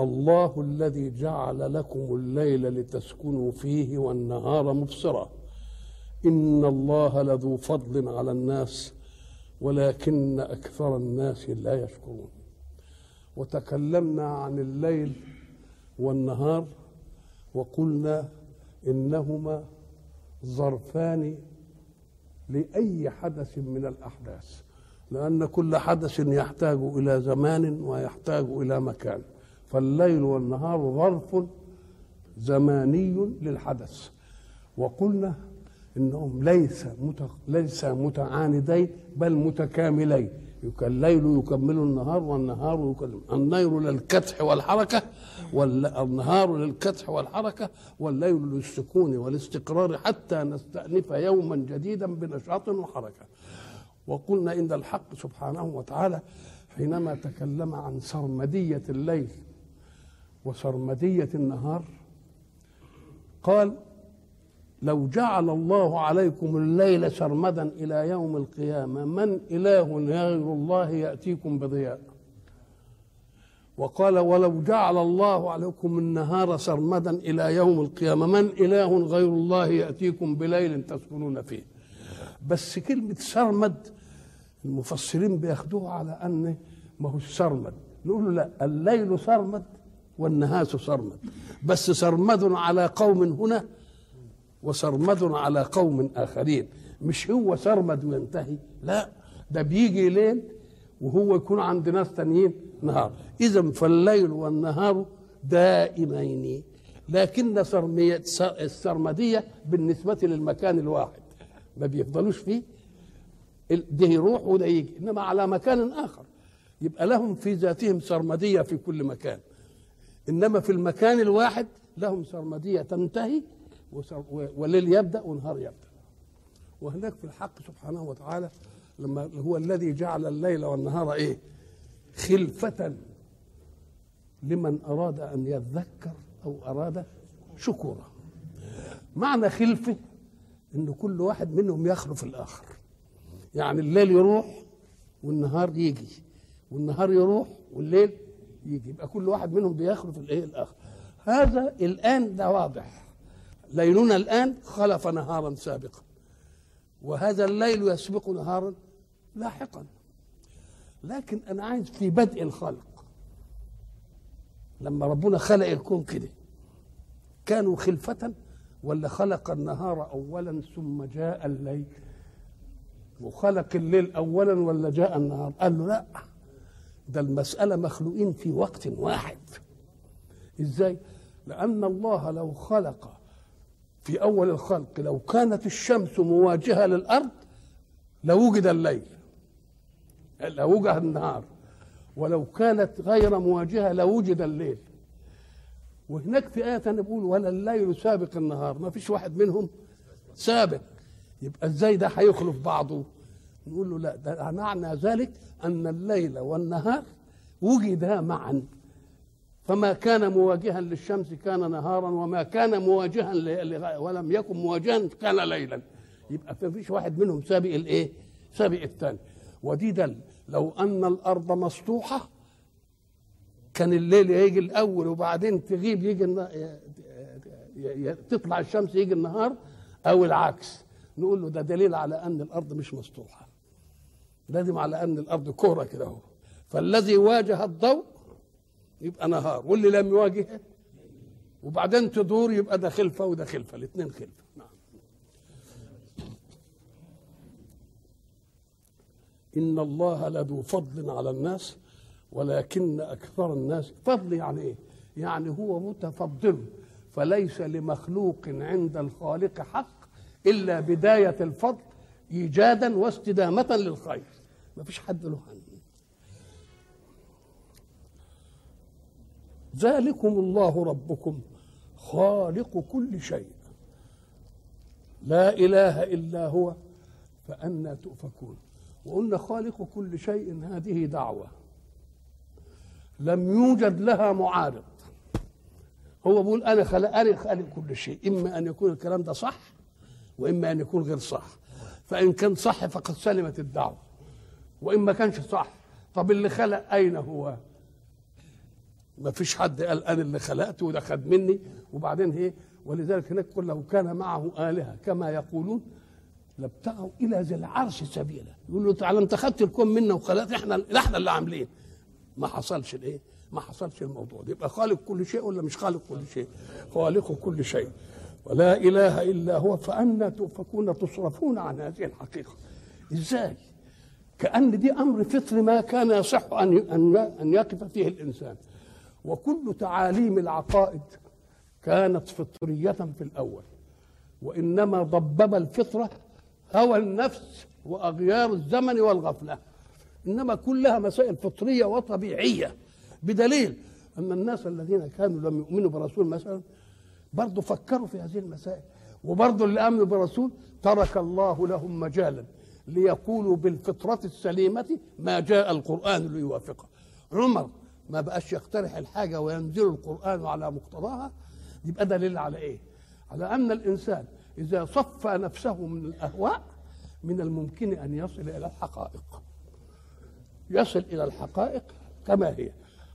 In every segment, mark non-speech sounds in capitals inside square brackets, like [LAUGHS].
الله الذي جعل لكم الليل لتسكنوا فيه والنهار مبصرا. إن الله لذو فضل على الناس ولكن أكثر الناس لا يشكرون. وتكلمنا عن الليل والنهار وقلنا إنهما ظرفان لأي حدث من الأحداث لأن كل حدث يحتاج إلى زمان ويحتاج إلى مكان. فالليل والنهار ظرف زماني للحدث وقلنا إنهم ليس. ليس متعاندين بل متكاملين الليل يكمل النهار والنهار يكمل النير للكدح والحركة والنهار للكدح والحركة والليل للسكون والاستقرار حتى نستأنف يوما جديدا بنشاط وحركة وقلنا إن الحق سبحانه وتعالى حينما تكلم عن سرمدية الليل وسرمدية النهار قال لو جعل الله عليكم الليل سرمدا إلى يوم القيامة من إله غير الله يأتيكم بضياء؟ وقال ولو جعل الله عليكم النهار سرمدا إلى يوم القيامة من إله غير الله يأتيكم بليل تسكنون فيه. بس كلمة سرمد المفسرين بياخدوها على أن ما هو سرمد. نقول له لا الليل سرمد والنهاس سرمد. بس سرمد على قوم هنا وسرمد على قوم آخرين. مش هو سرمد وينتهي لا. ده بيجي ليل وهو يكون عند ناس تانيين نهار. إذا فالليل والنهار دائمين. لكن سرمية السرمدية بالنسبة للمكان الواحد. ما بيفضلوش فيه. ده يروح وده يجي. إنما على مكان آخر. يبقى لهم في ذاتهم سرمدية في كل مكان. إنما في المكان الواحد لهم سرمدية تنتهي وليل يبدأ ونهار يبدأ. وهناك في الحق سبحانه وتعالى لما هو الذي جعل الليل والنهار إيه؟ خلفة لمن أراد أن يذكر أو أراد شكورا معنى خلفة إن كل واحد منهم يخلف الآخر. يعني الليل يروح والنهار يجي والنهار يروح والليل يجي يبقى كل واحد منهم بيخلف الإيه الآخر. هذا الآن ده واضح. ليلنا الآن خلف نهارا سابقا وهذا الليل يسبق نهارا لاحقا. لكن أنا عايز في بدء الخلق لما ربنا خلق الكون كده كانوا خلفة ولا خلق النهار أولا ثم جاء الليل؟ وخلق الليل أولا ولا جاء النهار؟ قال له لا. ده المسألة مخلوقين في وقت واحد. إزاي؟ لأن الله لو خلق في أول الخلق لو كانت الشمس مواجهة للأرض لوجد الليل لوجد النهار. ولو كانت غير مواجهة لوجد الليل. وهناك في آية نقول ولا الليل سابق النهار. ما فيش واحد منهم سابق. يبقى إزاي ده هيخلف بعضه؟ نقول له لا ده معنى ذلك أن الليل والنهار وجدا معا. فما كان مواجها للشمس كان نهارا وما كان مواجها ولم يكن مواجها كان ليلا. يبقى ما فيش واحد منهم سابق الإيه؟ سابق الثاني ودي دل لو أن الأرض مسطوحه كان الليل يجي الأول وبعدين تغيب يجي تطلع الشمس يجي النهار أو العكس. نقول له ده دليل على أن الأرض مش مسطوحه لازم على ان الأرض كوره كده اهو فالذي واجه الضوء يبقى نهار واللي لم يواجهه وبعدين تدور يبقى ده خلفة وده خلفة الاثنين خلفة. نعم إن الله لذو فضل على الناس ولكن أكثر الناس فضل يعني إيه؟ يعني هو متفضل فليس لمخلوق عند الخالق حق إلا بداية الفضل إيجادا واستدامة للخير. ما فيش حد له عنه ذلكم الله ربكم خالق كل شيء. لا إله إلا هو فأنا تؤفكون. وقلنا خالق كل شيء هذه دعوة. لم يوجد لها معارض. هو بيقول أنا خلق أنا خالق كل شيء. إما أن يكون الكلام ده صح وإما أن يكون غير صح. فإن كان صح فقد سلمت الدعوة. وإن ما كانش صح طب اللي خلق أين هو؟ ما فيش حد قال أنا اللي خلقته وده خد مني وبعدين إيه؟ ولذلك هناك قل لو كان معه آلهة كما يقولون لابتغوا إلى ذي العرش سبيلا. يقول له تعالى أنت خدت الكون منا وخلقت إحنا إحنا اللي عاملين. ما حصلش الإيه؟ ما حصلش الموضوع ده. يبقى خالق كل شيء ولا مش خالق كل شيء؟ خالق كل شيء. ولا إله إلا هو فانا تؤفكون تصرفون عن هذه الحقيقة. إزاي؟ كأن دي أمر فطري ما كان يصح أن أن يقف فيه الإنسان. وكل تعاليم العقائد كانت فطرية في الأول وإنما ضبب الفطرة هوى النفس وأغيار الزمن والغفلة. إنما كلها مسائل فطرية وطبيعية بدليل أن الناس الذين كانوا لم يؤمنوا برسول مثلا برضه فكروا في هذه المسائل وبرضه اللي آمنوا برسول ترك الله لهم مجالا. ليقولوا بالفطرة السليمة ما جاء القرآن ليوافقه. عمر ما بقاش يقترح الحاجة وينزل القرآن على مقتضاها؟ يبقى دليل على إيه؟ على أن الإنسان إذا صفى نفسه من الأهواء من الممكن أن يصل إلى الحقائق. يصل إلى الحقائق كما هي.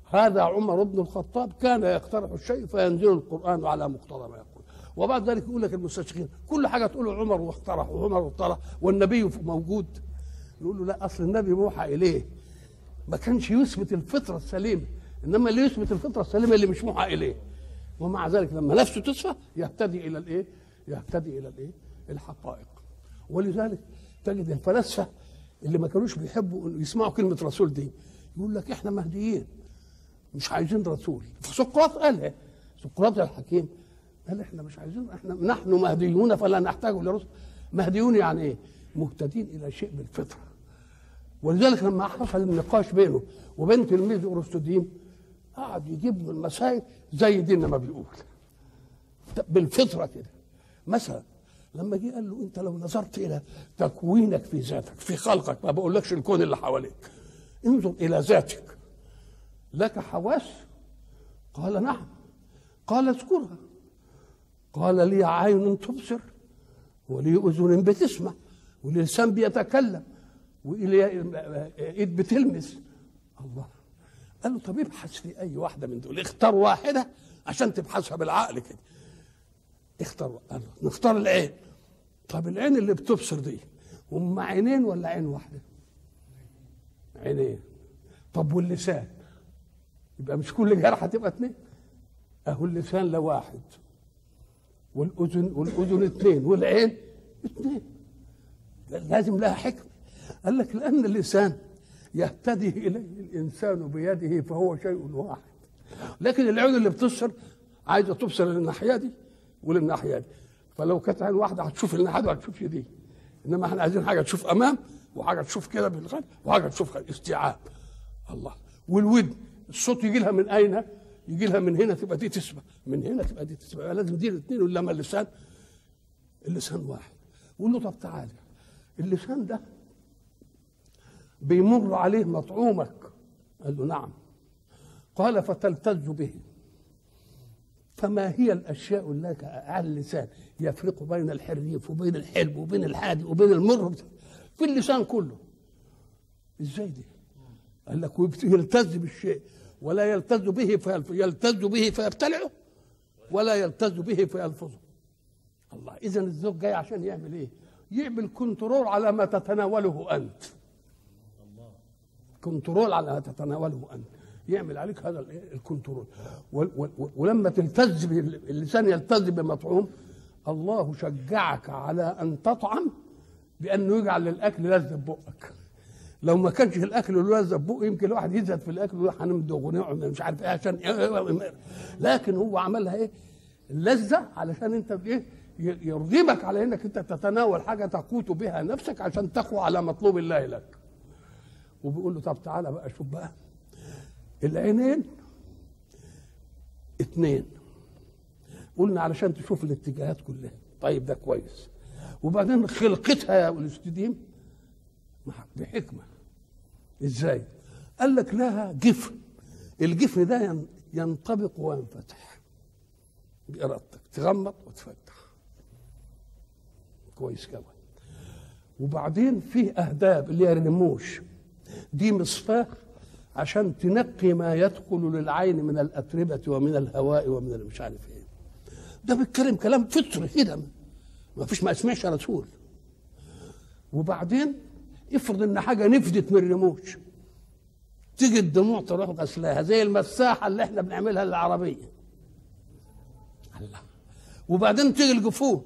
هذا عمر بن الخطاب كان يقترح الشيء فينزل القرآن على مقتضى ما يقول. وبعد ذلك يقول لك المستشرقين كل حاجة تقول عمر واقترح وعمر واقترح والنبي موجود. يقول له لا أصل النبي موحى إليه. ما كانش يثبت الفطرة السليمة إنما اللي يثبت الفطرة السليمة اللي مش موحى إليه. ومع ذلك لما نفسه تصفى يهتدي إلى الإيه؟ يهتدي إلى الإيه؟ الحقائق. ولذلك تجد الفلاسفة اللي ما كانوش بيحبوا يسمعوا كلمة رسول دي يقول لك إحنا مهديين مش عايزين رسول. سقراط قالها سقراط الحكيم قال إحنا مش عايزين إحنا نحن مهديون فلا نحتاج لرسل مهديون يعني إيه؟ مهتدين إلى شيء بالفطرة. ولذلك لما حصل النقاش بينه وبين تلميذ أرسطوديم قعد يجيب له المسائل زي ديننا ما بيقول. بالفطرة كده. مثلا لما جه قال له أنت لو نظرت إلى تكوينك في ذاتك في خلقك ما بقولكش الكون اللي حواليك انظر إلى ذاتك. لك حواس؟ قال نعم. قال اذكرها. قال لي عين تبصر ولي أذن بتسمع ولسان بيتكلم والي إيد بتلمس. الله. قال له طب ابحث في أي واحدة من دول. اختار واحدة عشان تبحثها بالعقل كده. اختار نختار العين. طب العين اللي بتبصر دي هم عينين ولا عين واحدة؟ عينين. طب واللسان؟ يبقى مش كل جرحه تبقى اثنين أهو اللسان لواحد والاذن والأذن اثنين والعين اثنين. لازم لها حكمة. قال لك لأن اللسان يهتدي إليه الإنسان بيده فهو شيء واحد. لكن العين اللي بتبصر عايزة تبصر للناحية دي وللناحية دي. فلو كانت عين واحدة هتشوف الناحية دي وهتشوف دي إنما إحنا عايزين حاجة تشوف أمام وحاجة تشوف كده بالغالب وحاجة تشوف استيعاب. الله. والودن الصوت يجي لها من أين؟ يجي لها من هنا تبقى دي تسمع. من هنا تبقى دي تسمع. لازم دي الاثنين ولا ما اللسان. اللسان واحد. قول له طب تعالى. اللسان ده بيمر عليه مطعومك. قال له نعم. قال فتلتز به. فما هي الأشياء التي على اللسان؟ يفرق بين الحريف وبين الحلو وبين الحادي وبين المر. في اللسان كله. إزاي دي؟ قال لك يلتز بالشيء. ولا يلتز به يلتز به فيبتلعه ولا يلتز به فيلفظه. الله اذا الزوج جاي عشان يعمل إيه؟ يعمل كنترول على ما تتناوله أنت. control على ما تتناوله أنت. يعمل عليك هذا ال control. ولما تلتذ اللسان يلتذ بمطعوم الله شجعك على أن تطعم بأنه يجعل للاكل لذة ببقك. لو ما كانش الأكل لذه ببقه يمكن الواحد يزهد في الأكل ويقول هنمضغ ونعمل مش عارف إيه عشان لكن هو عملها إيه؟ اللذه علشان أنت إيه؟ يرغبك على إنك أنت تتناول حاجة تقوت بها نفسك عشان تقوى على مطلوب الله لك. وبيقول له طب تعالى بقى شوف بقى. العينين اثنين قلنا علشان تشوف الاتجاهات كلها. طيب ده كويس. وبعدين خلقتها يا الاستديم بحكمة. إزاي؟ قال لك لها جفن الجفن ده ينطبق وينفتح. بإرادتك تغمض وتفتح. كويس كمان وبعدين فيه أهداب اللي هي الرموش دي مصفاة عشان تنقي ما يدخل للعين من الأتربة ومن الهواء ومن مش عارف إيه. ده بيتكلم كلام فطري كده. ما فيش ما اسمعش رسول وبعدين افرض ان حاجة نفدت من الرموش. تيجي الدموع تروح غسلاها زي المساحة اللي إحنا بنعملها للعربية. الله. وبعدين تيجي الجفون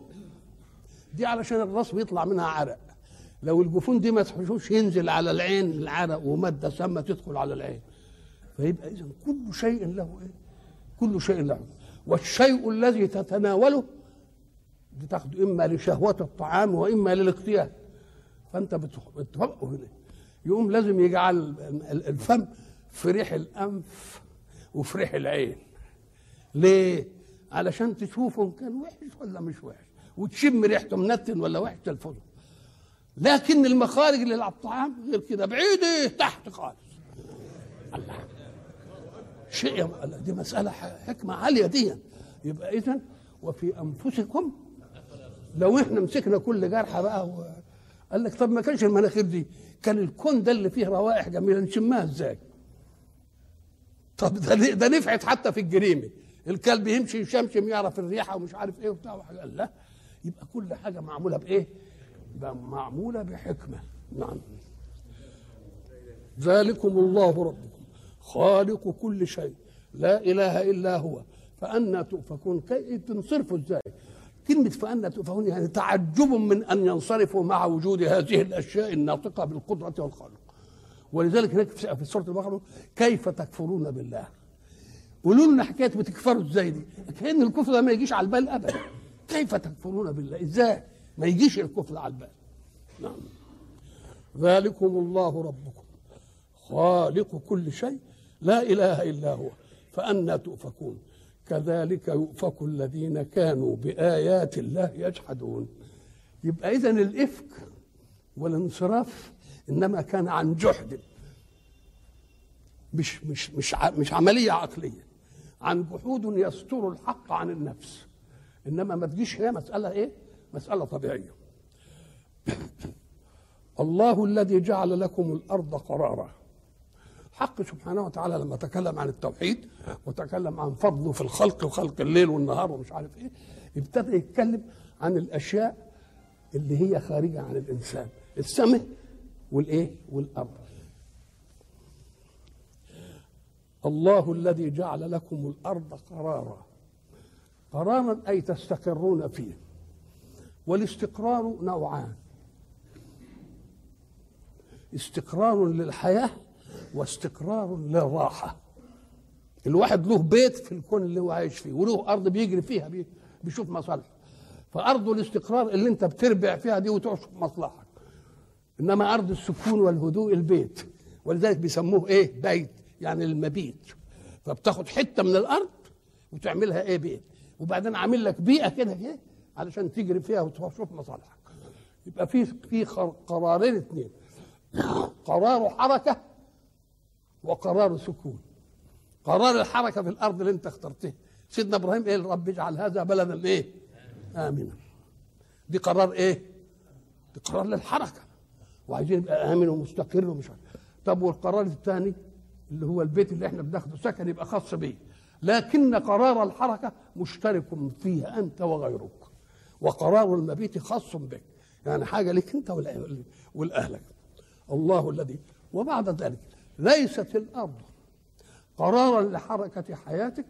دي علشان الراس بيطلع منها عرق. لو الجفون دي ما تحشوش ينزل على العين العرق ومادة سامة تدخل على العين. فيبقى اذا كل شيء له إيه؟ كل شيء له. والشيء الذي تتناوله بتاخده إما لشهوة الطعام وإما للاغتيال. فانت بتوقف هنا يقوم لازم يجعل الفم في ريح الأنف وفي ريح العين. ليه؟ علشان تشوفه إن كان وحش ولا مش وحش. وتشم ريحته منتن ولا وحش تلفظه لكن المخارج اللي على الطعام غير كده. بعيده تحت خالص. الله. شيء دي مسألة حكمة عالية دي يبقى إذا وفي أنفسكم لو إحنا مسكنا كل جرحى بقى. قال لك طب ما كانش المناخير دي كان الكون ده اللي فيه روائح جميلة نشمها إزاي؟ طب ده ده نفعت حتى في الجريمة الكلب يمشي يشمشم يعرف الريحه ومش عارف إيه وبتاع قال لا يبقى كل حاجة معمولة بإيه؟ معمولة بحكمة نعم ذلكم الله ربكم خالق كل شيء لا إله إلا هو فأنا تؤفكون كيف تنصرفوا إزاي؟ كلمة فأنا تؤفكون يعني تعجب من أن ينصرفوا مع وجود هذه الأشياء الناطقة بالقدرة والخلق ولذلك هناك في سورة البقرة كيف تكفرون بالله؟ قولوا لنا حكاية بتكفروا إزاي دي؟ كأن الكفر ده ما يجيش على البال أبدا. كيف تكفرون بالله؟ إزاي؟ ما يجيش الكفر على البال. نعم. ذلكم الله ربكم خالق كل شيء لا إله إلا هو فأنا تؤفكون. كذلك يؤفك الذين كانوا بآيات الله يجحدون. يبقى إذا الإفك والانصراف إنما كان عن جحد مش مش مش مش عملية عقلية. عن جحود يستر الحق عن النفس. إنما ما تجيش هي مسألة إيه؟ مسألة طبيعية. [COUGHS] الله الذي جعل لكم الأرض قرارا. حق سبحانه وتعالى لما تكلم عن التوحيد وتكلم عن فضله في الخلق وخلق الليل والنهار ومش عارف إيه ابتدى يتكلم عن الأشياء اللي هي خارجة عن الإنسان السماء والإيه؟ والأرض. الله الذي جعل لكم الأرض قرارا. قرارا أي تستقرون فيه. والاستقرار نوعان. استقرار للحياة واستقرار للراحة. الواحد له بيت في الكون اللي هو عايش فيه وله أرض بيجري فيها بيشوف مصالحه. فأرض الاستقرار اللي أنت بتربع فيها دي وتشوف مصلحك إنما أرض السكون والهدوء البيت. ولذلك بيسموه إيه؟ بيت يعني المبيت. فبتاخد حتة من الأرض وتعملها إيه؟ بيت. وبعدين عامل لك بيئة كده كده علشان تجري فيها وتشوف مصالحك. يبقى في في قرارين اثنين [COUGHS] قرار حركه وقرار سكون. قرار الحركة في الأرض اللي انت اخترتها سيدنا إبراهيم إيه رب اجعل هذا بلدا إيه آمنا. دي قرار إيه؟ دي قرار للحركة. وعايزين يبقى آمن ومستقر ومش عارف. طب والقرار الثاني اللي هو البيت اللي إحنا بناخده سكن يبقى خاص بيه لكن قرار الحركة مشترك فيه أنت وغيرك. وقرار المبيت خاص بك. يعني حاجة لك أنت والأهلك. الله الذي وبعد ذلك ليست الأرض. قرارا لحركة حياتك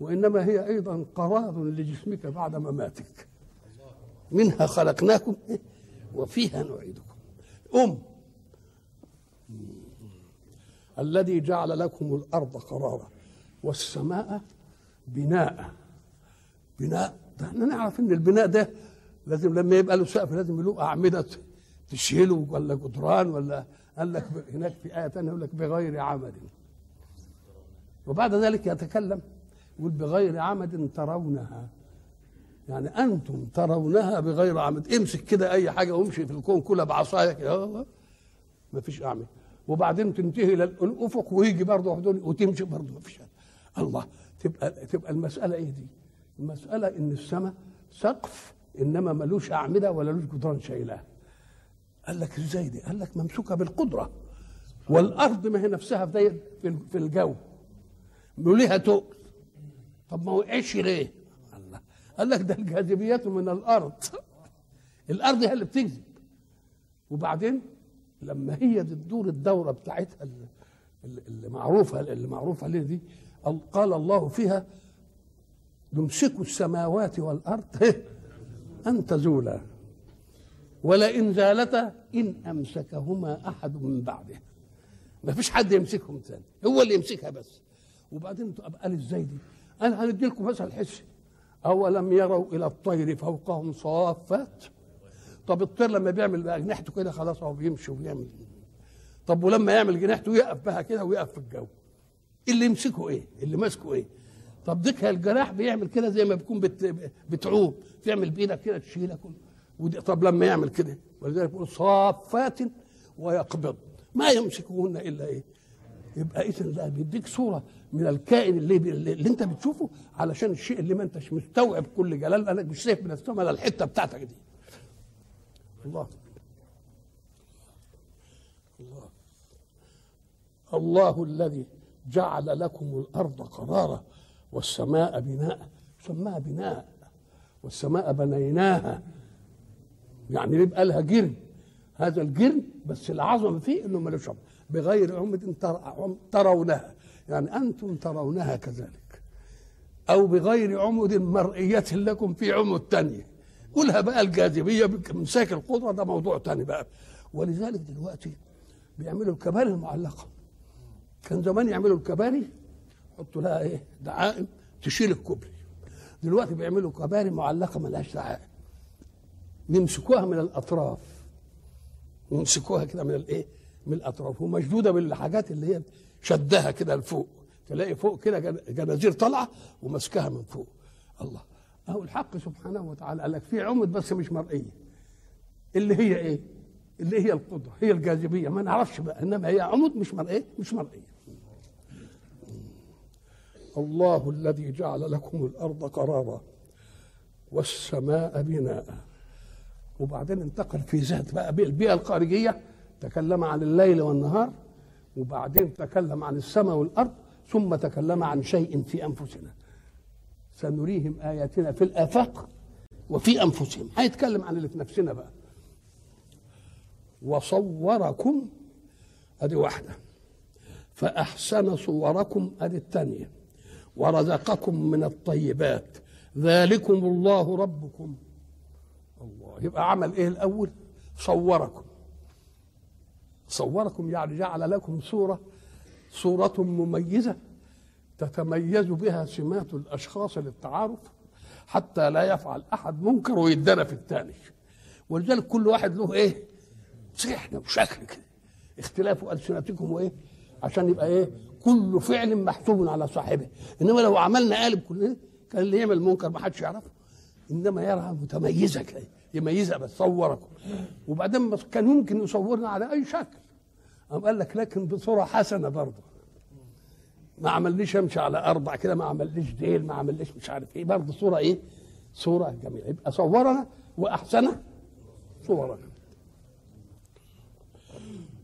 وإنما هي أيضا قرار لجسمك بعد مماتك. منها خلقناكم وفيها نعيدكم. أم الذي جعل لكم الأرض قرارا والسماء بناء. بناء إحنا نعرف إن البناء ده لازم لما يبقى له سقف لازم له أعمدة تشيله ولا جدران ولا قال لك هناك في آية ثانية يقول لك بغير عمد. وبعد ذلك يتكلم يقول بغير عمد ترونها. يعني أنتم ترونها بغير عمد. امسك كده أي حاجة وامشي في الكون كلها بعصايه كده ما فيش اعمل وبعدين تنتهي للافق ويجي برضه وتمشي برضه. ما فيش الله. تبقى تبقى المسألة إيه دي؟ المسألة إن السماء سقف إنما ملوش أعمدة ولا لوش جدران شايلاه. قال لك إزاي دي؟ قال لك ممسوكة بالقدرة. والأرض ما هي نفسها في في الجو. وليها تقل طب ما وقعش ليه؟ الله قال لك ده الجاذبيات من الأرض. الأرض هي اللي بتجذب وبعدين لما هي تدور الدورة بتاعتها اللي معروفه اللي معروفة عليه دي؟ قال الله فيها يمسك السماوات والأرض. [LAUGHS] ان تزولا ولئن زالتا إن أمسكهما أحد من بعده. ما فيش حد يمسكهم ثاني هو اللي يمسكها بس. وبعدين قال إزاي دي؟ أنا هندي لكم مثل حسي أولم يروا إلى الطير فوقهم صافات؟ طب الطير لما بيعمل اجنحته كده خلاص هو بيمشي وبيعمل. طب ولما يعمل جناحته يقف بها كده ويقف في الجو. اللي يمسكه إيه؟ اللي ماسكه إيه؟ طب ديك الجناح بيعمل كده زي ما بيكون بت... بتعوم. تعمل بايدك كده تشيلها كله ودي طب لما يعمل كده ولذلك يقول صافات ويقبض. ما يمسكهن إلا إيه؟ يبقى اذا ده بيديك صورة من الكائن اللي, اللي أنت بتشوفه علشان الشيء اللي ما أنتش مستوعب كل جلال. لانك مش شايف من السماء الحتة بتاعتك دي. الله. الله. الله الذي جعل لكم الأرض قرارا والسماء بناء سماها بناء والسماء بنيناها يعني يبقى لها جرم هذا الجرم بس العظمه فيه إنه ملوش عمر بغير عمد ترونها. يعني أنتم ترونها كذلك. أو بغير عمد مرئية لكم في عمد تانية. قولها بقى الجاذبية بامساك القدرة ده موضوع تاني بقى. ولذلك دلوقتي بيعملوا الكباري المعلقة. كان زمان يعملوا الكباري يحطوا لها إيه؟ دعائم تشيل الكوبري. دلوقتي بيعملوا كباري معلقة ملهاش دعائم. يمسكوها من الأطراف. يمسكوها كده من الإيه؟ من الأطراف. ومشدودة بالحاجات اللي هي شدها كده لفوق. تلاقي فوق كده جنازير طالعة وماسكاها من فوق. الله. أهو الحق سبحانه وتعالى قال لك في عمد بس مش مرئية. اللي هي إيه؟ اللي هي القدرة هي الجاذبية. ما نعرفش بقى إنما هي عمود مش مرئية مش مرئية. الله الذي جعل لكم الأرض قرارا والسماء بناء. وبعدين انتقل في ذات بقى البيئة الخارجية تكلم عن الليل والنهار وبعدين تكلم عن السماء والأرض ثم تكلم عن شيء في أنفسنا. سنريهم آياتنا في الآفاق وفي أنفسهم. هيتكلم عن اللي في نفسنا بقى. وصوركم ادي واحدة. فأحسن صوركم ادي الثانية. ورزقكم من الطيبات. ذلكم الله ربكم. يبقى عمل إيه الأول؟ صوركم. صوركم يعني جعل لكم صورة صورة مميزة تتميز بها سمات الأشخاص للتعارف حتى لا يفعل أحد منكر ويدنا في الثاني ولذلك كل واحد له إيه؟ صحنا وشكل كده. اختلاف ألسنتكم وإيه؟ عشان يبقى إيه؟ كل فعل محسوب على صاحبه. إنما لو عملنا قالب كلنا كان اللي يعمل منكر ما حدش يعرفه. إنما يراها متميزة كده. يميزها بس صوركم وبعدين كان ممكن يصورنا على أي شكل. قام قال لك لكن بصورة حسنة برضه. ما عملنيش أمشي على أربع كده ما عملنيش ديل ما عملنيش مش عارف إيه. برضه صورة إيه؟ صورة جميلة. يبقى صورنا واحسن صورنا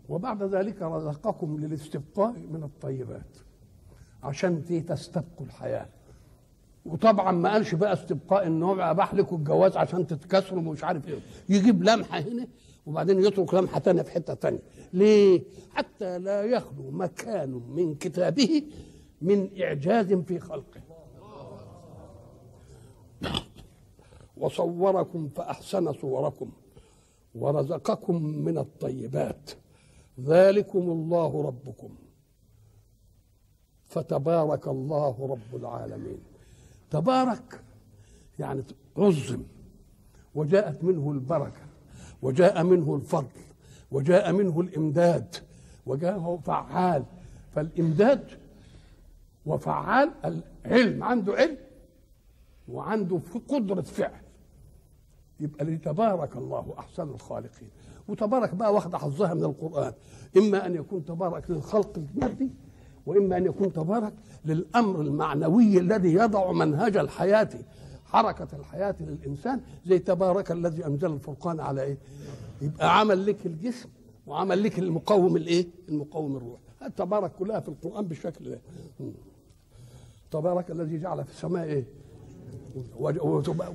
وبعد ذلك رزقكم للاستبقاء من الطيبات عشان تستبقوا الحياة. وطبعا ما قالش بقى استبقاء النوع اباح لكم الجواز عشان تتكسروا ومش عارف إيه. يجيب لمحة هنا وبعدين يترك لمحة ثانية في حتة ثانية ليه؟ حتى لا يخلو مكان من كتابه من إعجاز في خلقه. وصوركم فأحسن صوركم ورزقكم من الطيبات. ذلكم الله ربكم. فتبارك الله رب العالمين. تبارك يعني عظم وجاءت منه البركة وجاء منه الفضل وجاء منه الإمداد وجاء فعال. فالإمداد وفعال العلم عنده علم وعنده في قدرة فعل. يبقى لتبارك الله أحسن الخالقين. وتبارك بقى واخدة حظها من القرآن. إما أن يكون تبارك للخلق المادي وإما أن يكون تبارك للأمر المعنوي الذي يضع منهج الحياة حركة الحياة للإنسان زي تبارك الذي أنزل الفرقان على إيه؟ يبقى عمل لك الجسم وعمل لك المقوم الإيه؟ المقوم الروح تبارك كلها في القرآن بالشكل ده تبارك الذي جعل في السماء إيه؟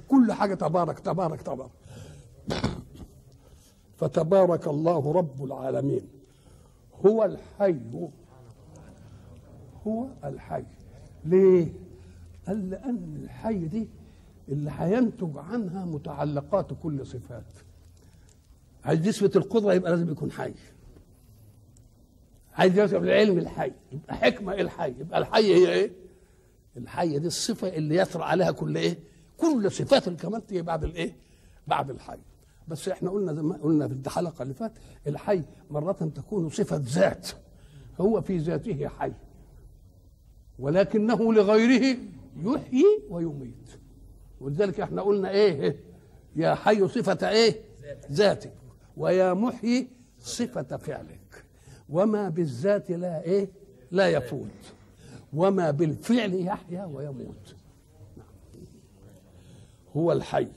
كل حاجة تبارك تبارك تبارك. فتبارك الله رب العالمين. هو الحي هو الحي. ليه؟ قال لأن الحي دي اللي هينتج عنها متعلقات كل صفات. عايز يثبت القدرة يبقى لازم يكون حي. عايز يثبت العلم الحي يبقى حكمة الحي. يبقى الحي هي إيه؟ الحي دي الصفة اللي يطرأ عليها كل إيه؟ كل صفات الكمال تيجي بعد الإيه؟ بعد الحي. بس إحنا قلنا زي ما قلنا في الحلقة اللي فات الحي مرة تكون صفة ذات. هو في ذاته حي. ولكنه لغيره يحيي ويميت. ولذلك إحنا قلنا إيه؟ يا حي صفة إيه؟ ذاتك. ويا محيي صفة فعلك. وما بالذات لا إيه؟ لا يفوت. وما بالفعل يحيا ويموت. هو الحي.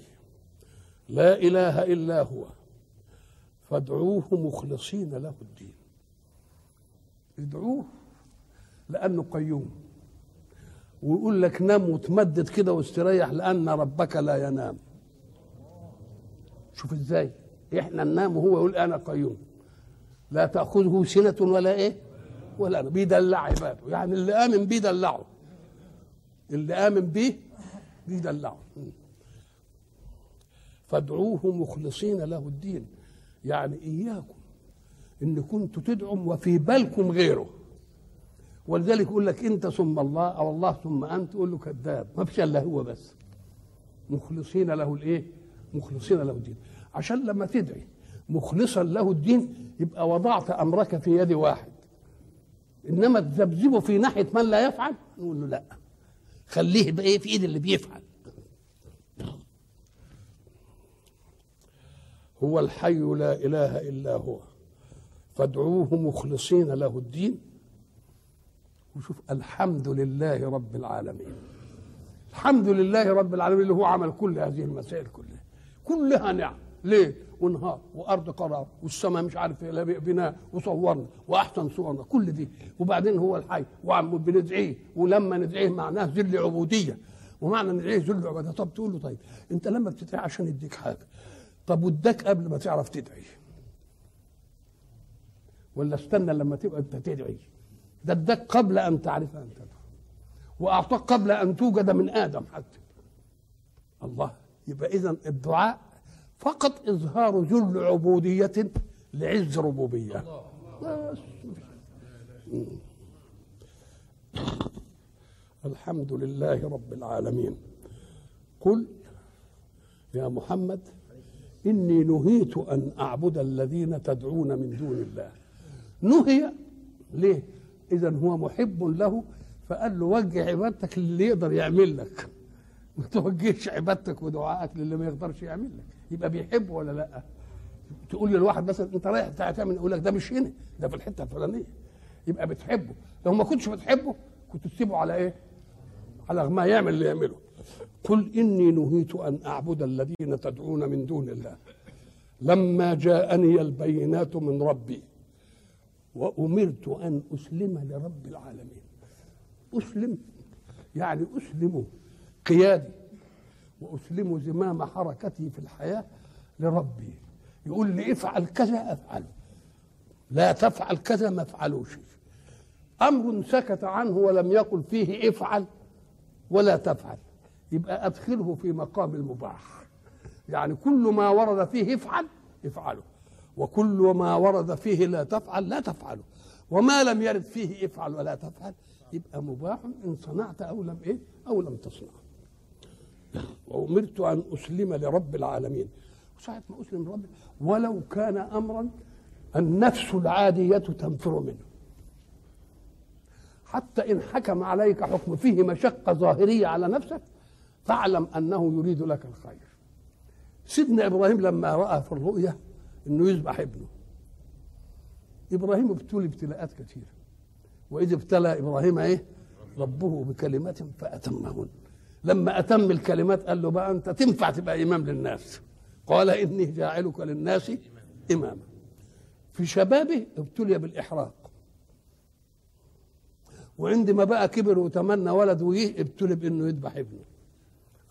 لا إله إلا هو. فادعوه مخلصين له الدين. ادعوه. لأنه قيوم. ويقول لك نام وتمدد كده واستريح لأن ربك لا ينام. شوف إزاي. إحنا ننام وهو يقول أنا قيوم. لا تأخذه سنة ولا إيه؟ ولا أنا. بيدلع عباده يعني اللي آمن بيه دلعه اللي آمن بيه بيدلعه. فادعوه مخلصين له الدين. يعني إياكم إن كنتوا تدعوا وفي بالكم غيره. ولذلك يقول لك انت ثم الله أو الله ثم انت تقول له كذاب. ما فيش الا هو بس. مخلصين له الايه؟ مخلصين له الدين. عشان لما تدعي مخلصا له الدين يبقى وضعت امرك في يد واحد. انما تذبذبه في ناحية من لا يفعل نقول له لا. خليه بايه في إيد اللي بيفعل. هو الحي لا إله إلا هو. فادعوه مخلصين له الدين. وشوف الحمد لله رب العالمين. الحمد لله رب العالمين اللي هو عمل كل هذه المسائل كلها. كلها نعم. ليه؟ ونهار وأرض قرار والسماء مش عارف بناء وصورنا وأحسن صورنا كل دي. وبعدين هو الحي وعم بندعيه ولما ندعيه معناه ذل عبوديه ومعنى ندعيه ذل عبوديه طب تقول له طيب أنت لما بتدعي عشان يديك حاجة طب واداك قبل ما تعرف تدعي؟ ولا استنى لما تبقى أنت تدعي؟ ده اداك قبل أن تعرف أن تدعو وأعطاك قبل أن توجد من آدم حتى. الله. يبقى اذا الدعاء فقط إظهار ذل عبودية لعز ربوبية. بس. الحمد لله رب العالمين. قل يا محمد إني نهيت أن أعبد الذين تدعون من دون الله. نهي ليه؟ اذا هو محب له فقال له وجه عبادتك للي يقدر يعمل لك. [LAUGHS] ما توجهش عبادتك ودعائك للي ما يقدرش يعمل لك. يبقى بيحبه ولا لأ؟ تقول للواحد مثلا أنت رايح تعمل يقول لك ده مش هنا ده في الحتة الفلانية. يبقى بتحبه. لو ما كنتش بتحبه كنت تسيبه على إيه؟ على ما يعمل اللي يعمله. قل إني نهيت أن أعبد الذين تدعون من دون الله. لما جاءني البينات من ربي وأمرت أن أسلم لرب العالمين. أسلم يعني أسلم قيادي وأسلم زمام حركتي في الحياة لربي. يقول لي افعل كذا أفعله لا تفعل كذا ما افعلوش أمر سكت عنه ولم يقل فيه افعل ولا تفعل. يبقى أدخله في مقام المباح. يعني كل ما ورد فيه افعل افعله. وكل ما ورد فيه لا تفعل لا تفعله. وما لم يرد فيه افعل ولا تفعل يبقى مباح إن صنعت أو لم إيه؟ أو لم تصنع. وأمرت أن أسلم لرب العالمين. ساعة ما أسلم لرب ولو كان امرا النفس العادية تنفر منه. حتى إن حكم عليك حكم فيه مشقة ظاهرية على نفسك فاعلم أنه يريد لك الخير. سيدنا إبراهيم لما رأى في الرؤيا إنه يذبح ابنه. إبراهيم ابتلي ابتلاءات كثيره وإذ ابتلى إبراهيم إيه؟ ربه بكلمات فأتمهن. لما أتم الكلمات قال له بقى أنت تنفع تبقى إمام للناس. قال إني جاعلك للناس إماما. في شبابه ابتلي بالإحراق. وعندما بقى كبر وتمنى ولد وجه ابتلي بإنه يذبح ابنه.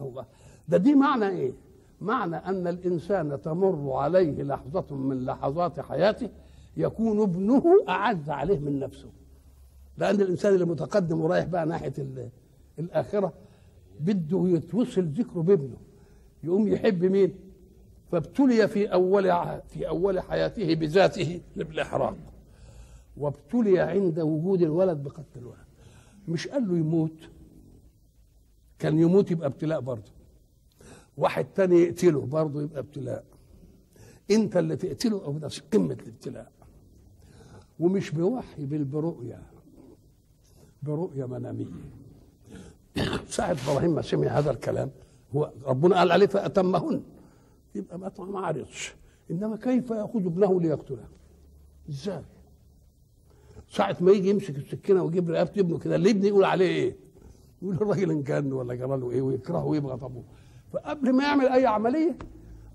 الله. ده دي معنى إيه؟ معنى أن الإنسان تمر عليه لحظة من لحظات حياته يكون ابنه أعز عليه من نفسه. لأن الإنسان اللي متقدم ورايح بقى ناحية الآخرة بده يتوصل ذكره بابنه. يقوم يحب مين؟ فابتلي في أول في أول حياته بذاته بالاحراق وابتلي عند وجود الولد بقتل الولد. مش قال له يموت. كان يموت يبقى ابتلاء برضه. واحد تاني يقتله برضه يبقى ابتلاء. انت اللي تقتله أو ده قمة الابتلاء. ومش بوحي بل برؤيا برؤيا منامية. [COUGHS] ساعة إبراهيم ما سمع هذا الكلام هو ربنا قال عليه فأتمهن. يبقى ما ما عرضش. إنما كيف يأخذ ابنه ليقتله؟ إزاي؟ ساعة ما يجي يمسك السكينة ويجيب رقبة ابنه كده اللي ابني يقول عليه إيه؟ يقول الراجل انجن ولا جرى له إيه ويكرهه ويبغض أبوه. فقبل ما يعمل أي عملية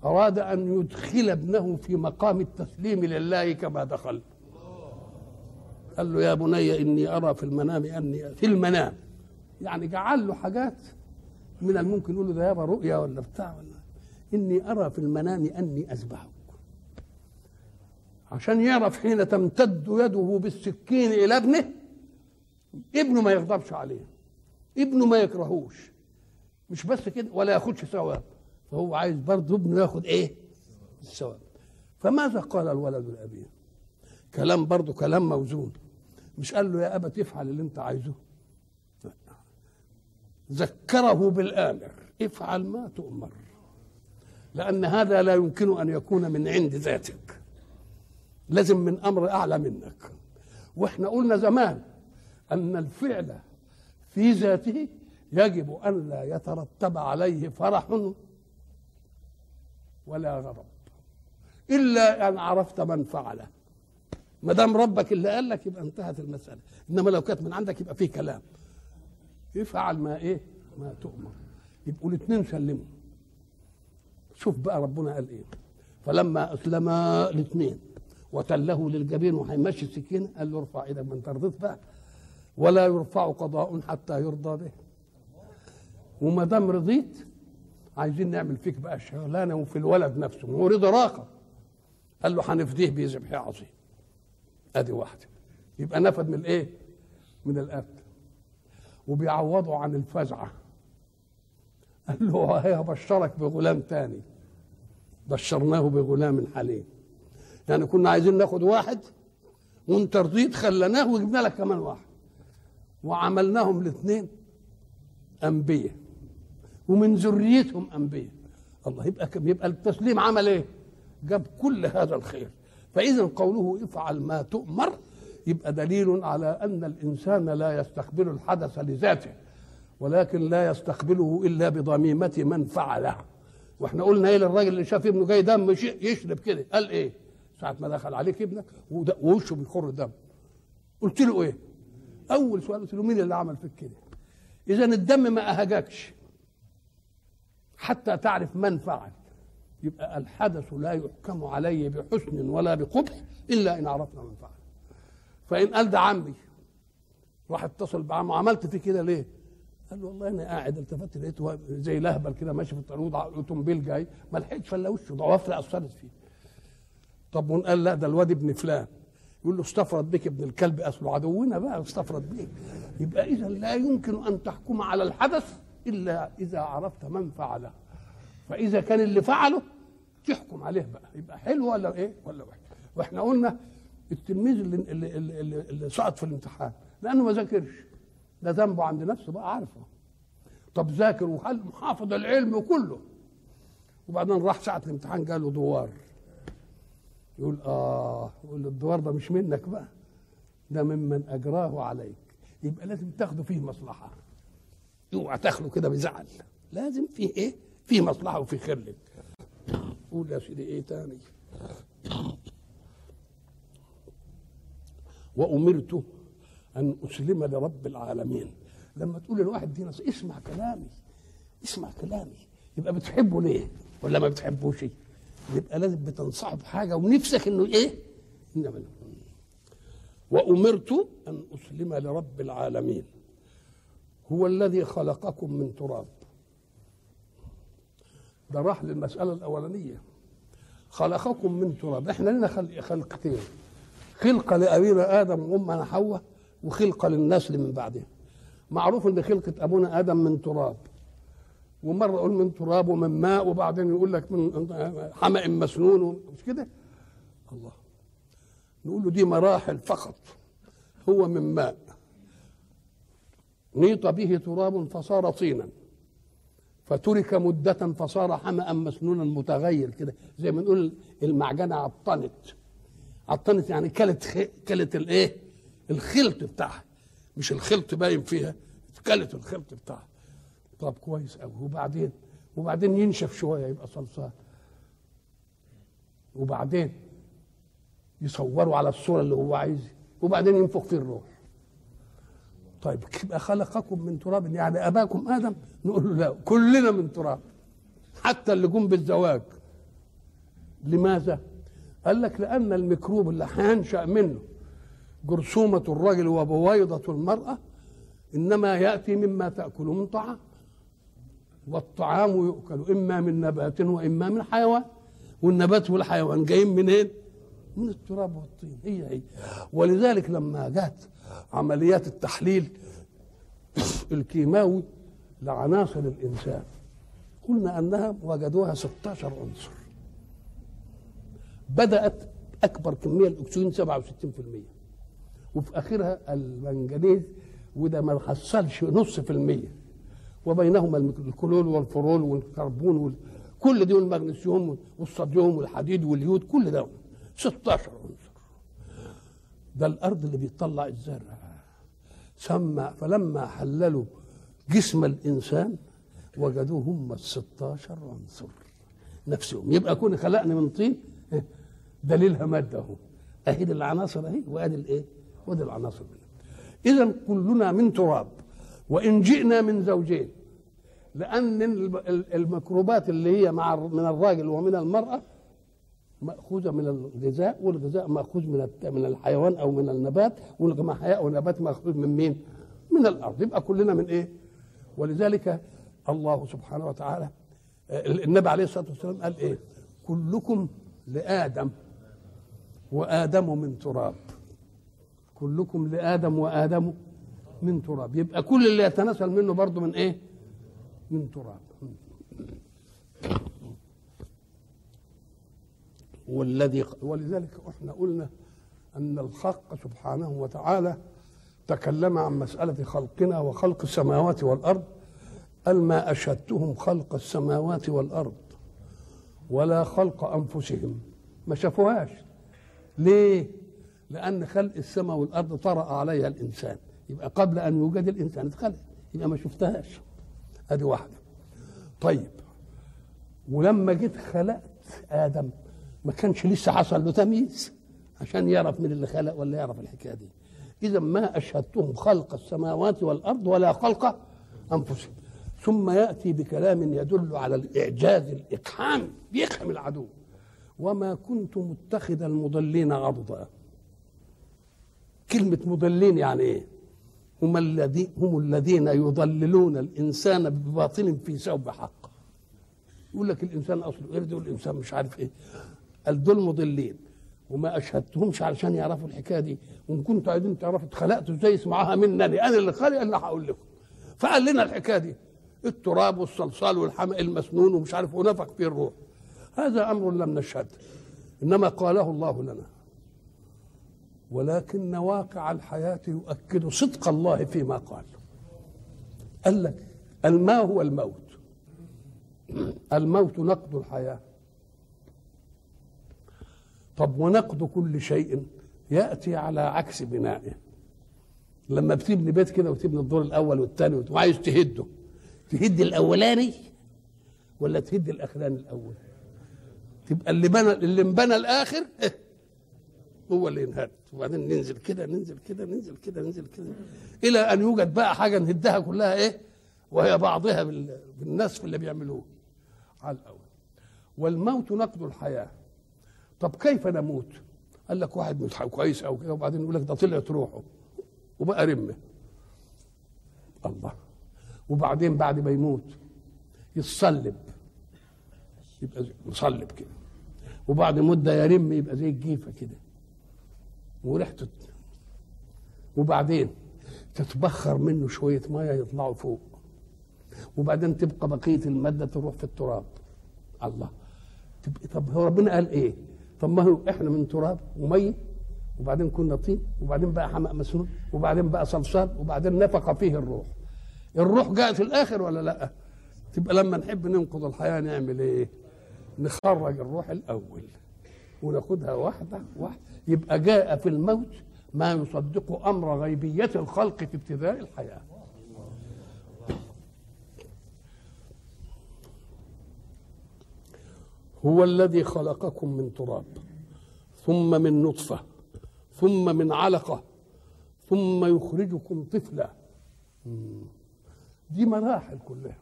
أراد أن يدخل ابنه في مقام التسليم لله كما دخل. قال له يا بني إني أرى في المنام أني في المنام. يعني جعل له حاجات من الممكن يقول له ده يابا رؤيا ولا بتاع ولا. إني أرى في المنام أني أذبحك عشان يعرف حين تمتد يده بالسكين إلى ابنه ابنه ما يغضبش عليه ابنه ما يكرهوش. مش بس كده ولا ياخدش ثواب. فهو عايز برضه ابنه ياخد إيه؟ الثواب. فماذا قال الولد لابيه كلام برضه كلام موزون. مش قال له يا ابا تفعل اللي أنت عايزه. ذكره بالآمر. افعل ما تؤمر. لأن هذا لا يمكن أن يكون من عند ذاتك. لازم من أمر أعلى منك. وإحنا قلنا زمان أن الفعل في ذاته يجب ان لا يترتب عليه فرح ولا غضب. إلا أن عرفت من فعله. ما دام ربك اللي قال لك يبقى انتهت المسألة. إنما لو كانت من عندك يبقى فيه كلام. افعل ما إيه؟ ما تؤمر. يبقوا الاثنين سلموا. شوف بقى ربنا قال إيه. فلما أسلما الاثنين وتله للجبين وهيمشي السكين قال له ارفع إيدك ما أنت رضيت بقى. ولا يرفع قضاء حتى يرضى به. وما دام رضيت عايزين نعمل فيك بقى شغلانة وفي الولد نفسه هو رضا راقة. قال له هنفديه بذبح عظيم. أدي واحدة. يبقى نفد من الإيه؟ من القتل وبيعوضه عن الفزعة. قال له هي بشرك بغلام تاني. بشرناه بغلام حليم يعني كنا عايزين ناخد واحد وانت رضيت خلناه وجبنا لك كمان واحد. وعملناهم الاثنين أنبياء. ومن ذريتهم أنبياء الله يبقى يبقى التسليم عمل إيه؟ جاب كل هذا الخير فإذا قوله افعل ما تؤمر يبقى دليل على أن الإنسان لا يستقبل الحدث لذاته ولكن لا يستقبله إلا بضميمة من فعله وإحنا قلنا إيه للراجل اللي شاف ابنه جاي دم يشرب كده قال إيه؟ ساعة ما دخل عليك ابنك ووشه بيخر دم قلت له إيه؟ أول سؤال قلت له مين اللي عمل فيك كده؟ إذا الدم ما أهجكش حتى تعرف من فعل يبقى الحدث لا يحكم عليه بحسن ولا بقبح إلا إن عرفنا من فعل فإن قال ده عمي راح اتصل بعمه عملت في كده ليه؟ قال له والله أنا قاعد التفت لقيته زي لهبل كده ماشي في الطريق اوتومبيل جاي ما لحقتش الا وشه ضوافري أثرت فيه. طب قال لا ده الواد ابن فلان. يقول له استفرد بك ابن الكلب أصله عدونا بقى استفرد بك يبقى اذا لا يمكن أن تحكم على الحدث إلا إذا عرفت من فعله. فإذا كان اللي فعله تحكم عليه بقى. يبقى حلو ولا إيه؟ ولا وحش. وإحنا قلنا التلميذ اللي, اللي, اللي, اللي سقط في الامتحان لأنه ما ذاكرش. ده ذنبه عند نفسه بقى عارفه. طب ذاكر وحل محافظ العلم كله. وبعدين راح ساعه الامتحان جاله دوار. يقول آه يقول الدوار ده مش منك بقى. ده ممن أجراه عليك. يبقى لازم تاخده فيه مصلحة. اوعى تاخده كده بزعل لازم فيه إيه؟ فيه مصلحة خير لك. قول يا سيدي إيه تاني؟ وأمرت أن أسلم لرب العالمين. لما تقول لواحد دي نص اسمع كلامي. اسمع كلامي. يبقى بتحبه ليه؟ ولا ما بتحبوش؟ يبقى لازم بتنصحه بحاجة ونفسك إنه إيه؟ إنما وأمرت أن أسلم لرب العالمين. هو الذي خلقكم من تراب. ده راح للمسألة الأولانية. خلقكم من تراب. إحنا لنا خلق خلقتين. خلقة لأبينا آدم وأمنا حواء وخلقة للنسل من بعدها. معروف إن خلقة أبونا آدم من تراب. ومرة يقول من تراب ومن ماء وبعدين يقول لك من حمأ مسنون مش كده؟ الله. نقول له دي مراحل فقط. هو من ماء. نيط به تراب فصار طينا. فترك مدة فصار حمأ مسنونا متغير كده زي ما نقول المعجنة عطنت. عطنت يعني كلت خ... كلت الايه؟ الخلط بتاعها. مش الخلط باين فيها كلت الخلط بتاعها. طب كويس قوي وبعدين؟ وبعدين ينشف شوية يبقى صلصال. وبعدين؟ يصوروا على الصورة اللي هو عايزها. وبعدين ينفخ فيه الروح. طيب خلقكم من تراب؟ يعني أباكم آدم؟ نقول له لا كلنا من تراب حتى اللي جم بالزواج. لماذا؟ قال لك لأن الميكروب اللي هينشأ منه جرثومة الرجل وبويضة المرأة إنما يأتي مما تأكل من طعام والطعام يؤكل إما من نبات وإما من حيوان والنبات والحيوان جايين منين؟ من التراب والطين. هي هي. ولذلك لما جت عمليات التحليل الكيماوي لعناصر الإنسان. قلنا أنها وجدوها 16 عنصر. بدأت أكبر كمية الأكسجين 67% وفي آخرها المنجنيز وده ما حصلش نص في المية. وبينهما الكلول والفرول والكربون وال... كل دي والمغنيسيوم والصوديوم والحديد واليود كل ده 16 عنصر. ده الأرض اللي بيطلع الزرع. سمى فلما حللوا جسم الإنسان وجدوه هم ال 16 عنصر. نفسهم. يبقى كون خلقني من طين دليلها مادة أهو. اهي العناصر أهي وادي الإيه؟ وادي العناصر. اذا كلنا من تراب وإن جئنا من زوجين لأن الميكروبات اللي هي مع من الراجل ومن المرأة مأخوذة من الغذاء والغذاء مأخوذ من من الحيوان أو من النبات والحيوان والنبات مأخوذ من مين؟ من الأرض يبقى كلنا من إيه؟ ولذلك الله سبحانه وتعالى النبي عليه الصلاة والسلام قال إيه؟ كلكم لآدم وآدم من تراب كلكم لآدم وآدم من تراب يبقى كل اللي يتناسل منه برضه من إيه؟ من تراب والذي ولذلك إحنا قلنا ان الحق سبحانه وتعالى تكلم عن مسألة خلقنا وخلق السماوات والأرض قال ما أشهدتهم خلق السماوات والأرض ولا خلق أنفسهم. ما شافوهاش. ليه؟ لأن خلق السماء والأرض طرأ عليها الإنسان. يبقى قبل أن يوجد الإنسان اتخلق. يبقى ما شفتهاش. هذه واحدة. طيب. ولما جيت خلقت آدم ما كانش لسه حصل له تمييز عشان يعرف من اللي خلق ولا يعرف الحكاية دي إذا ما أشهدتهم خلق السماوات والأرض ولا خلق أنفسهم ثم يأتي بكلام يدل على الإعجاز الإقحام بيقحم العدو وما كنت متخذ المضلين عضدا كلمة مضلين يعني إيه؟ هم الذين هم الذين يضللون الإنسان بباطل في ثوب حق. يقول لك الإنسان أصله قرد والإنسان مش عارف إيه. قال دول مضلين وما أشهدتهمش علشان يعرفوا الحكاية دي. وإن كنتوا عايزين تعرفوا اتخلقتوا إزاي اسمعوها مني أنا اللي خالق اللي هقول لكم. فقال لنا الحكاية دي. التراب والصلصال والحمأ المسنون ومش عارف ونفخ فيه الروح. هذا أمر لم نشهد. إنما قاله الله لنا. ولكن واقع الحياة يؤكد صدق الله فيما قال. قال لك الماء هو الموت؟ [CLEARS THROAT] الموت نقض الحياة. طب ونقد كل شيء؟ يأتي على عكس بنائه. لما بتبني بيت كده وتبني الدور الأول والثاني وعايز تهده تهد الأولاني ولا تهد الاخراني الأول؟ تبقى اللي بنى اللي انبنى الآخر هو اللي ينهد. وبعدين ننزل كده ننزل كده ننزل كده ننزل كده إلى أن يوجد بقى حاجة نهدها كلها إيه وهي بعضها بال- بالنسف اللي بيعملوه على الأول. والموت نقد الحياة. طب كيف نموت؟ قال لك واحد مش كويس أو كده وبعدين يقول لك ده طلعت روحه وبقى رمه الله. وبعدين بعد ما يموت يتصلب. يبقى مصلب كده. وبعد مدة يرم يبقى زي الجيفة كده. وريحته وبعدين تتبخر منه شوية مية يطلعوا فوق. وبعدين تبقى بقية المادة تروح في التراب. الله. تبقى طب هو ربنا قال إيه؟ طب ما هو؟ إحنا من تراب وميه وبعدين كنا طين وبعدين بقى حماء مسنون وبعدين بقى صلصال وبعدين نفخ فيه الروح. الروح جاء في الآخر ولا لأ؟ تبقى لما نحب ننقض الحياة نعمل إيه؟ نخرج الروح الأول. وناخدها واحدة واحدة. يبقى جاء في الموت ما يصدق أمر غيبية الخلق في ابتداء الحياة. هو الذي خلقكم من تراب ثم من نطفة ثم من علقة ثم يخرجكم طفلا. دي مراحل كلها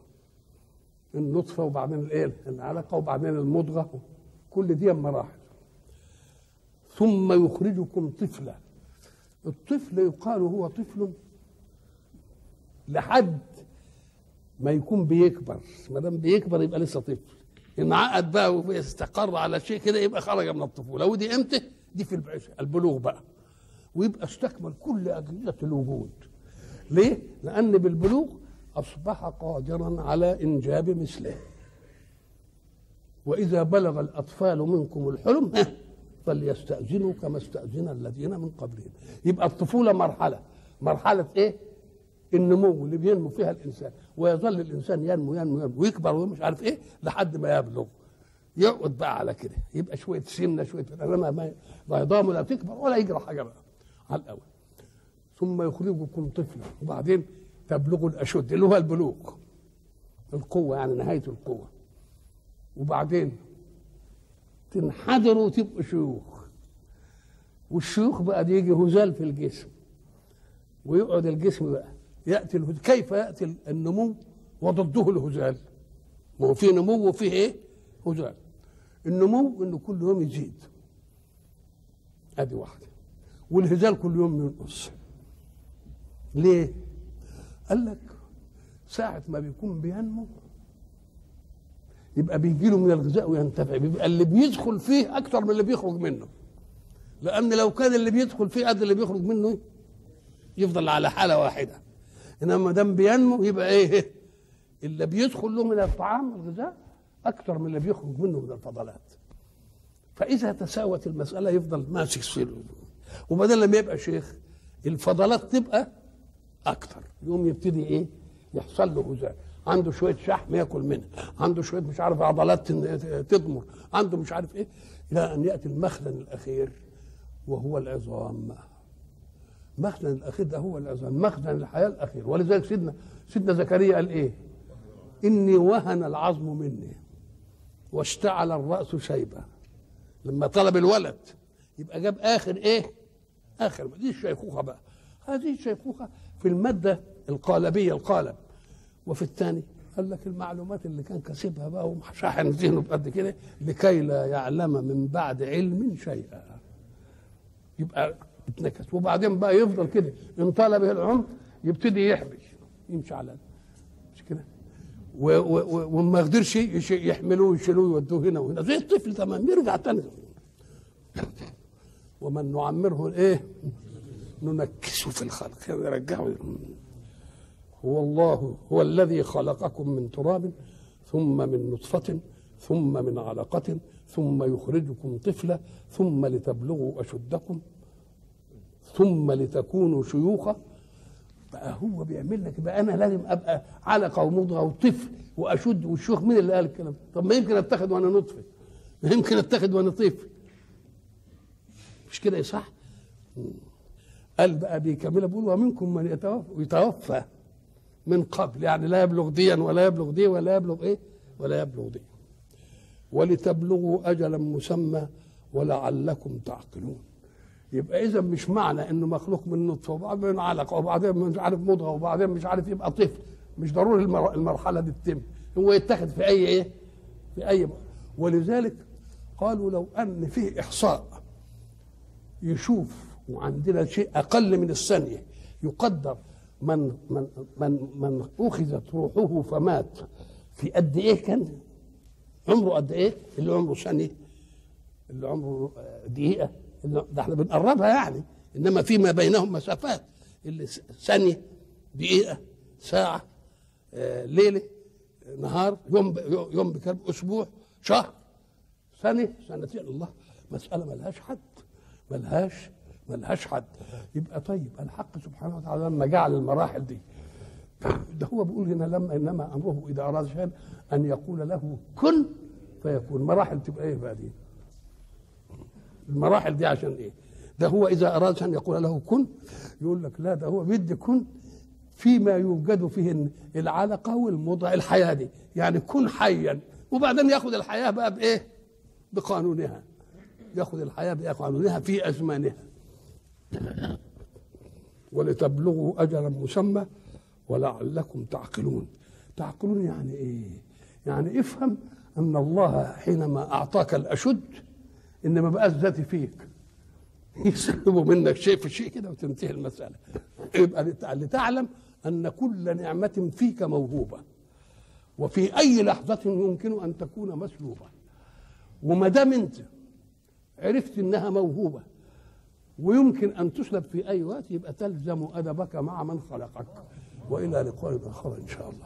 النطفة وبعدين الإيه؟ العلقة وبعدين المضغة كل دي مراحل. ثم يخرجكم طفلا. الطفل يقال هو طفل لحد ما يكون بيكبر. ما دام بيكبر يبقى لسه طفل. انعقد بقى ويستقر على شيء كده يبقى خرج من الطفولة. ودي إمتى؟ دي في البلوغ بقى. ويبقى استكمل كل أجهزة الوجود. ليه؟ لأن بالبلوغ أصبح قادرا على إنجاب مثله. وإذا بلغ الأطفال منكم الحلم فليستأذنوا كما استأذن الذين من قبلهم. يبقى الطفولة مرحلة. مرحلة إيه؟ النمو اللي بينمو فيها الإنسان ويظل الإنسان ينمو ينمو ينمو ويكبر ومش عارف إيه لحد ما يبلغ. يقعد بقى على كده يبقى شوية سمنه شوية انما ما يضام ولا تكبر ولا يجرى حاجة بقى على الأول. ثم يخرجكم طفلا وبعدين تبلغوا الأشد اللي هو البلوغ القوة يعني نهاية القوة. وبعدين تنحدروا وتبقوا شيوخ. والشيوخ بقى دي يجي هزال في الجسم ويقعد الجسم بقى يأتي الهزال كيف يأتي النمو وضده الهزال ما هو في نمو وفيه إيه؟ هزال النمو إنه كل يوم يزيد. ادي واحدة والهزال كل يوم ينقص. ليه؟ قال لك ساعة ما بيكون بينمو يبقى بيجي له من الغذاء وينتفع. بيبقى اللي بيدخل فيه أكتر من اللي بيخرج منه. لأن لو كان اللي بيدخل فيه قد اللي بيخرج منه يفضل على حالة واحدة. إنما ما دام بينمو يبقى إيه؟ اللي بيدخل له من الطعام الغذاء أكتر من اللي بيخرج منه من الفضلات. فإذا تساوت المسألة يفضل ماسك سيره وبدل لما يبقى شيخ الفضلات تبقى أكتر. يقوم يبتدي إيه؟ يحصل له هزال عنده شوية شحم ياكل منها عنده شوية مش عارف عضلات تضمر عنده مش عارف إيه إلى أن يأتي المخزن الأخير وهو العظام. مخزن الأخير ده هو العظام مخزن الحياة الأخير. ولذلك سيدنا سيدنا زكريا قال إيه؟ إني وهن العظم مني واشتعل الرأس شيبة. لما طلب الولد يبقى جاب آخر إيه؟ آخر. دي الشيخوخة بقى. هذه الشيخوخة في المادة القالبية القالب. وفي الثاني قال لك المعلومات اللي كان كاسبها بقى وشاحن ذهنه بقد كده لكي لا يعلم من بعد علم شيئا. يبقى اتنكس. وبعدين بقى يفضل كده إن طال به العمر يبتدي يحبي يمشي على مش كده؟ وما يقدرش يحملوه ويشيلوه يودوه هنا وهنا. زي الطفل تمام يرجع تاني. ومن نعمره إيه؟ ننكسه في الخلق. يرجعه هو الله هو الذي خلقكم من تراب ثم من نطفة ثم من علقة ثم يخرجكم طفلا ثم لتبلغوا أشدكم. ثم لتكونوا شيوخا بقى هو بيعمل لك بقى أنا لازم أبقى علقة ومضغة وطفل وأشد والشيوخ مين اللي قال الكلام؟ طب ما يمكن أتخذ وأنا نطفه ما يمكن أتخذ وأنا طفل؟ مش كده صح قال بقى بيكملها بيقول ومنكم من يتوفى يتوفى من قبل يعني لا يبلغ ديا ولا يبلغ دي ولا يبلغ إيه؟ ولا يبلغ دي. ولتبلغوا اجلا مسمى ولعلكم تعقلون. يبقى إذا مش معنى إنه مخلوق من نطفة وبعدين علقه وبعدين مش عارف مضغة وبعدين مش عارف يبقى طفل. مش ضروري المر- المرحلة دي تتم. هو يتخذ في أي إيه؟ في أي ولذلك قالوا لو أن فيه إحصاء يشوف وعندنا شيء أقل من الثانية يقدر من من من من أخذت روحه فمات في قد إيه كان؟ عمره قد إيه؟ اللي عمره ثانية اللي عمره دقيقة. ده إحنا بنقربها يعني. إنما فيما بينهم مسافات. اللي ثانية دقيقة ساعة آه، ليلة نهار يوم يوم بكام أسبوع شهر. سنة سنتين الله مسألة ملهاش حد. ملهاش ملهاش حد. يبقى طيب الحق سبحانه وتعالى لما جعل المراحل دي. [CLEARS THROAT] ده هو بيقول هنا لما إنما أمره إذا أراد شيئا أن يقول له كن فيكون. مراحل تبقى إيه دي؟ المراحل دي عشان إيه؟ ده هو إذا أراد أن يقول له كن يقول لك لا ده هو بيدي كن فيما يوجد فيه العلقة والمضغه الحياة دي يعني كن حيا. وبعدين يأخذ الحياة بقى بإيه؟ بقانونها. يأخذ الحياة بقانونها في أزمانها. ولتبلغوا اجلا مسمى ولعلكم تعقلون. تعقلون يعني إيه؟ يعني افهم أن الله حينما أعطاك الأشد ان ما بقاش ذاتي فيك. [LAUGHS] يسلبوا منك شيء في شيء كده وتنتهي المسألة. يبقى لت- لتعلم أن كل نعمة فيك موهوبة. وفي أي لحظة يمكن أن تكون مسلوبة. وما دام أنت عرفت إنها موهوبة ويمكن أن تسلب في أي وقت يبقى تلزم أدبك مع من خلقك. وإلى لقاء آخر إن شاء الله.